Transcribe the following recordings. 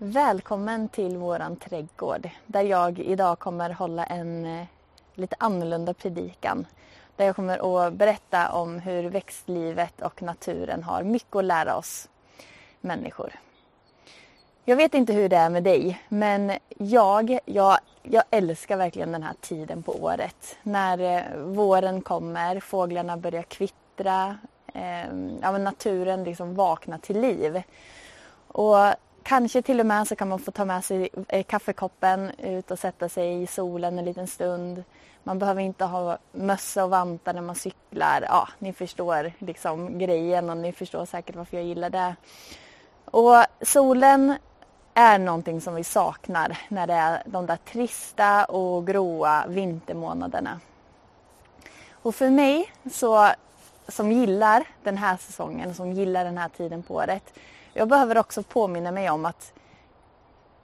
Välkommen till våran trädgård där jag idag kommer hålla en eh, lite annorlunda predikan. Där jag kommer att berätta om hur växtlivet och naturen har mycket att lära oss människor. Jag vet inte hur det är med dig, men jag, jag, jag älskar verkligen den här tiden på året. När eh, våren kommer, fåglarna börjar kvittra, eh, ja, naturen liksom vaknar till liv. Och Kanske till och med så kan man få ta med sig eh, kaffekoppen ut och sätta sig i solen en liten stund. Man behöver inte ha mössa och vantar när man cyklar. Ja, ni förstår liksom grejen och ni förstår säkert varför jag gillar det. Och solen är någonting som vi saknar när det är de där trista och gråa vintermånaderna. Och för mig så, som gillar den här säsongen, som gillar den här tiden på året, jag behöver också påminna mig om att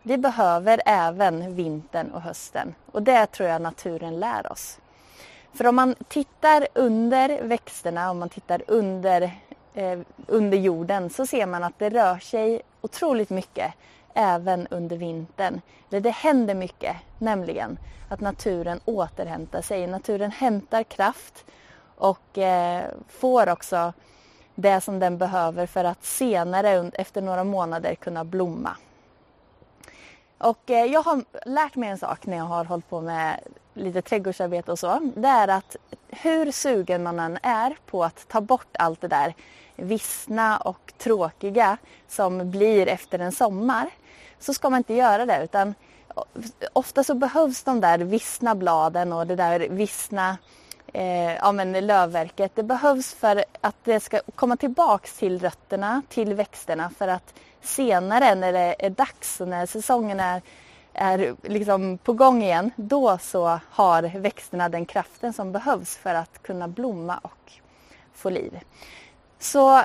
vi behöver även vintern och hösten och det tror jag naturen lär oss. För om man tittar under växterna, om man tittar under, eh, under jorden så ser man att det rör sig otroligt mycket även under vintern. Det händer mycket, nämligen att naturen återhämtar sig. Naturen hämtar kraft och eh, får också det som den behöver för att senare efter några månader kunna blomma. Och eh, jag har lärt mig en sak när jag har hållit på med lite trädgårdsarbete och så. Det är att hur sugen man än är på att ta bort allt det där vissna och tråkiga som blir efter en sommar så ska man inte göra det utan ofta så behövs de där vissna bladen och det där vissna eh, ja, men lövverket. Det behövs för att det ska komma tillbaks till rötterna, till växterna för att senare när det är dags och när säsongen är, är liksom på gång igen, då så har växterna den kraften som behövs för att kunna blomma och få liv. Så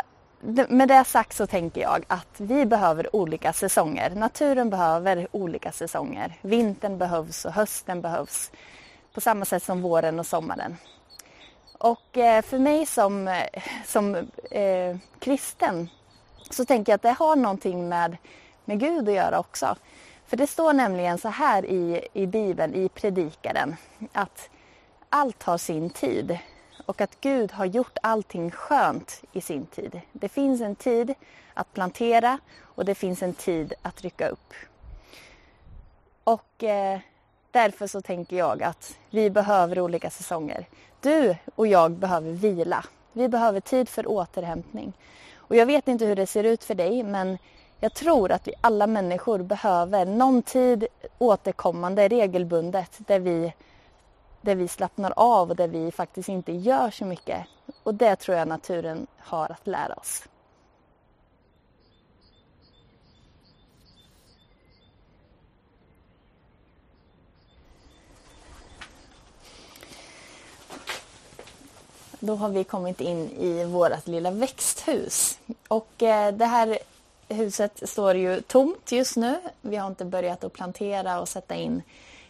med det sagt så tänker jag att vi behöver olika säsonger. Naturen behöver olika säsonger. Vintern behövs och hösten behövs på samma sätt som våren och sommaren. Och eh, för mig som, som eh, kristen så tänker jag att det har någonting med, med Gud att göra också. För det står nämligen så här i, i Bibeln, i Predikaren, att allt har sin tid och att Gud har gjort allting skönt i sin tid. Det finns en tid att plantera och det finns en tid att rycka upp. Och eh, därför så tänker jag att vi behöver olika säsonger. Du och jag behöver vila. Vi behöver tid för återhämtning. Och jag vet inte hur det ser ut för dig men jag tror att vi alla människor behöver någon tid återkommande regelbundet där vi, där vi slappnar av och där vi faktiskt inte gör så mycket. Och det tror jag naturen har att lära oss. Då har vi kommit in i vårt lilla växthus. Och eh, det här huset står ju tomt just nu. Vi har inte börjat att plantera och sätta in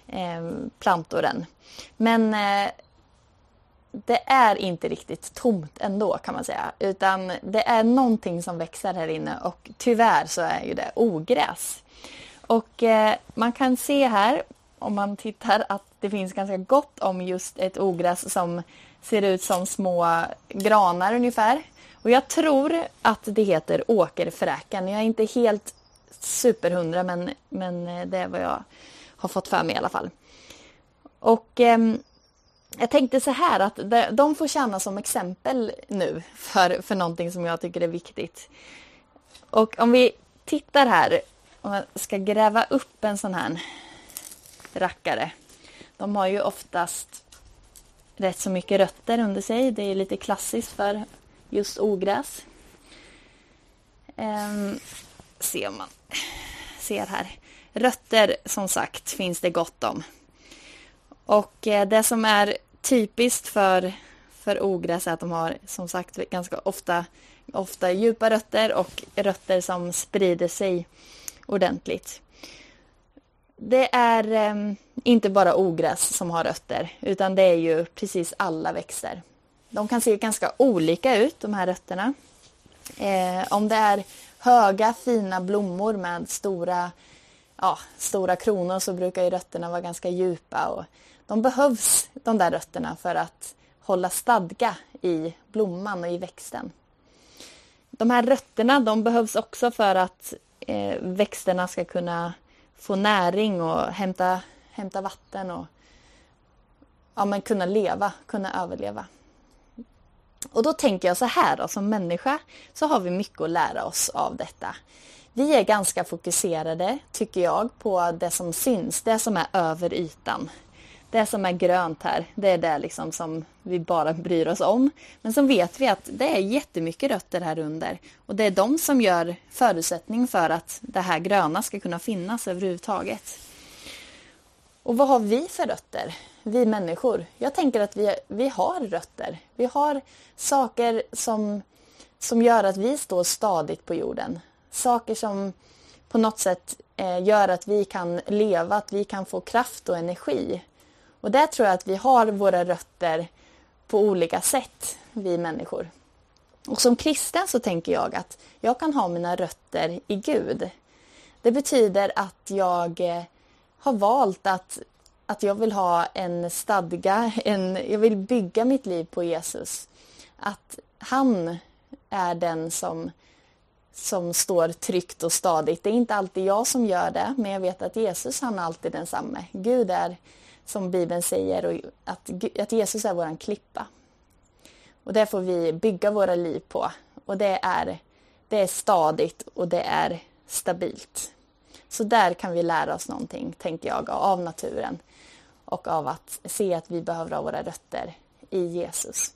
eh, plantor än. Men eh, det är inte riktigt tomt ändå kan man säga. Utan det är någonting som växer här inne och tyvärr så är ju det ogräs. Och eh, man kan se här om man tittar att det finns ganska gott om just ett ogräs som ser ut som små granar ungefär. Och jag tror att det heter åkerfräken. Jag är inte helt superhundra men, men det är vad jag har fått för mig i alla fall. Och eh, jag tänkte så här att de får tjäna som exempel nu för, för någonting som jag tycker är viktigt. Och om vi tittar här Om jag ska gräva upp en sån här rackare. De har ju oftast rätt så mycket rötter under sig. Det är lite klassiskt för just ogräs. Ehm, se om man ser här. Rötter som sagt finns det gott om. Och eh, det som är typiskt för, för ogräs är att de har som sagt ganska ofta, ofta djupa rötter och rötter som sprider sig ordentligt. Det är eh, inte bara ogräs som har rötter utan det är ju precis alla växter. De kan se ganska olika ut de här rötterna. Eh, om det är höga fina blommor med stora, ja, stora kronor så brukar ju rötterna vara ganska djupa och de behövs, de där rötterna, för att hålla stadga i blomman och i växten. De här rötterna de behövs också för att eh, växterna ska kunna få näring och hämta, hämta vatten och ja, men kunna leva, kunna överleva. Och då tänker jag så här då, som människa så har vi mycket att lära oss av detta. Vi är ganska fokuserade, tycker jag, på det som syns, det som är över ytan. Det som är grönt här, det är det liksom som vi bara bryr oss om. Men så vet vi att det är jättemycket rötter här under. Och det är de som gör förutsättning för att det här gröna ska kunna finnas överhuvudtaget. Och vad har vi för rötter? Vi människor. Jag tänker att vi, vi har rötter. Vi har saker som, som gör att vi står stadigt på jorden. Saker som på något sätt eh, gör att vi kan leva, att vi kan få kraft och energi. Och där tror jag att vi har våra rötter på olika sätt, vi människor. Och som kristen så tänker jag att jag kan ha mina rötter i Gud. Det betyder att jag eh, har valt att, att jag vill ha en stadga, en, jag vill bygga mitt liv på Jesus. Att han är den som, som står tryggt och stadigt. Det är inte alltid jag som gör det, men jag vet att Jesus han är alltid densamme. Gud är, som Bibeln säger, och att, att Jesus är vår klippa. Och det får vi bygga våra liv på. Och det är, det är stadigt och det är stabilt. Så där kan vi lära oss någonting, tänker jag, av naturen och av att se att vi behöver ha våra rötter i Jesus.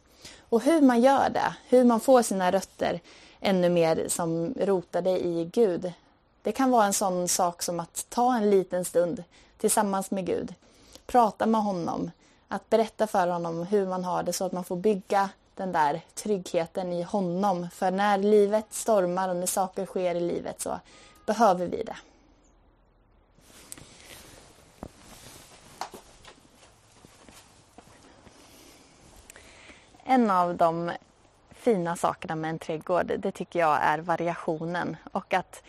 Och hur man gör det, hur man får sina rötter ännu mer som rotade i Gud. Det kan vara en sån sak som att ta en liten stund tillsammans med Gud. Prata med honom, att berätta för honom hur man har det så att man får bygga den där tryggheten i honom. För när livet stormar och när saker sker i livet så behöver vi det. En av de fina sakerna med en trädgård, det tycker jag är variationen och att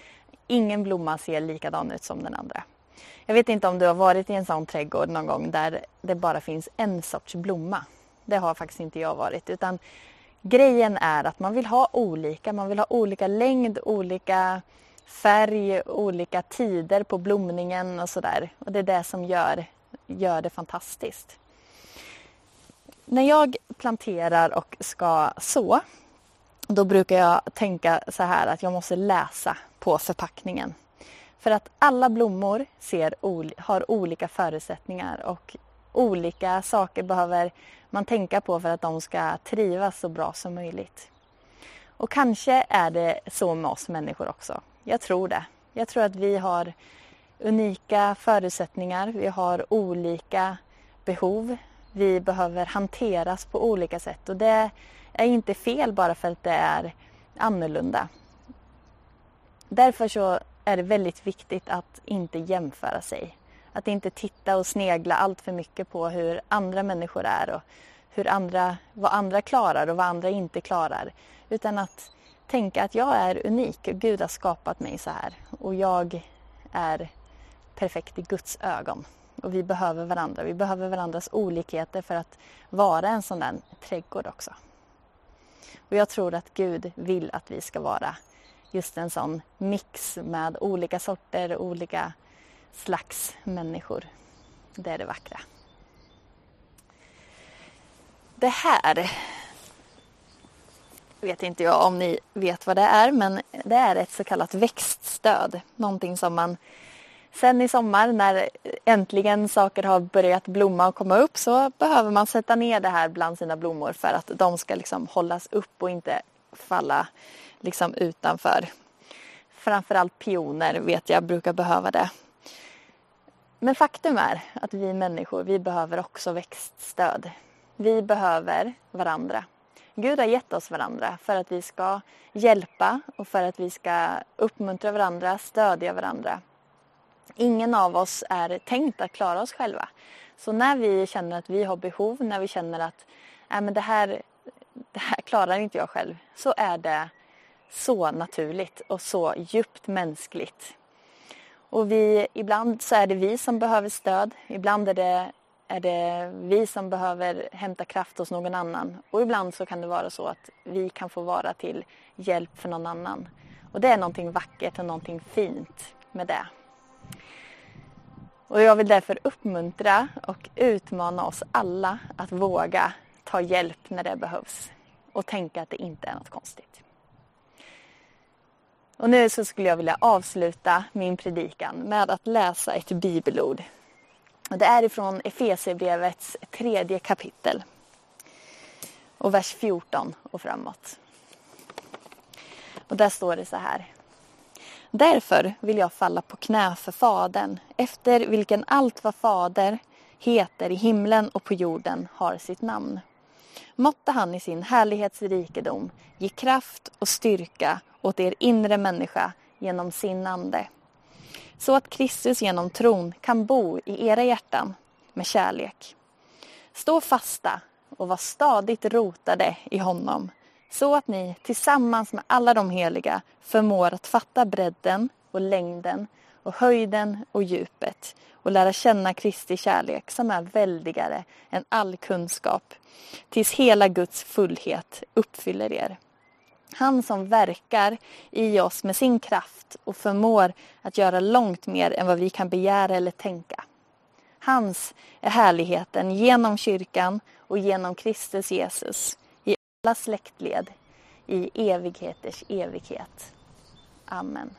ingen blomma ser likadan ut som den andra. Jag vet inte om du har varit i en sån trädgård någon gång där det bara finns en sorts blomma. Det har faktiskt inte jag varit utan grejen är att man vill ha olika, man vill ha olika längd, olika färg, olika tider på blomningen och sådär. Och det är det som gör, gör det fantastiskt. När jag planterar och ska så, då brukar jag tänka så här att jag måste läsa på förpackningen. För att alla blommor ser, har olika förutsättningar och olika saker behöver man tänka på för att de ska trivas så bra som möjligt. Och kanske är det så med oss människor också. Jag tror det. Jag tror att vi har unika förutsättningar, vi har olika behov, vi behöver hanteras på olika sätt och det är inte fel bara för att det är annorlunda. Därför så är det väldigt viktigt att inte jämföra sig. Att inte titta och snegla allt för mycket på hur andra människor är och hur andra, vad andra klarar och vad andra inte klarar. Utan att tänka att jag är unik och Gud har skapat mig så här och jag är perfekt i Guds ögon. Och vi behöver varandra. Vi behöver varandras olikheter för att vara en sån där trädgård också. Och jag tror att Gud vill att vi ska vara just en sån mix med olika sorter, olika slags människor. Det är det vackra. Det här vet inte jag om ni vet vad det är, men det är ett så kallat växtstöd. Någonting som man sen i sommar när äntligen saker har börjat blomma och komma upp så behöver man sätta ner det här bland sina blommor för att de ska liksom hållas upp och inte falla liksom utanför. Framförallt pioner vet jag brukar behöva det. Men faktum är att vi människor, vi behöver också växtstöd. Vi behöver varandra. Gud har gett oss varandra för att vi ska hjälpa och för att vi ska uppmuntra varandra, stödja varandra. Ingen av oss är tänkt att klara oss själva. Så när vi känner att vi har behov, när vi känner att äh, men det, här, det här klarar inte jag själv, så är det så naturligt och så djupt mänskligt. Och vi, ibland så är det vi som behöver stöd, ibland är det, är det vi som behöver hämta kraft hos någon annan och ibland så kan det vara så att vi kan få vara till hjälp för någon annan. Och det är någonting vackert och någonting fint med det. Och jag vill därför uppmuntra och utmana oss alla att våga ta hjälp när det behövs och tänka att det inte är något konstigt. Och nu så skulle jag vilja avsluta min predikan med att läsa ett bibelord. Och det är ifrån Efesierbrevets tredje kapitel och vers 14 och framåt. Och där står det så här. Därför vill jag falla på knä för Fadern, efter vilken allt vad Fader heter i himlen och på jorden har sitt namn. Måtte han i sin härlighetsrikedom ge kraft och styrka åt er inre människa genom sin ande. Så att Kristus genom tron kan bo i era hjärtan med kärlek. Stå fasta och var stadigt rotade i honom så att ni tillsammans med alla de heliga förmår att fatta bredden och längden och höjden och djupet och lära känna Kristi kärlek som är väldigare än all kunskap tills hela Guds fullhet uppfyller er. Han som verkar i oss med sin kraft och förmår att göra långt mer än vad vi kan begära eller tänka. Hans är härligheten genom kyrkan och genom Kristus Jesus i alla släktled i evigheters evighet. Amen.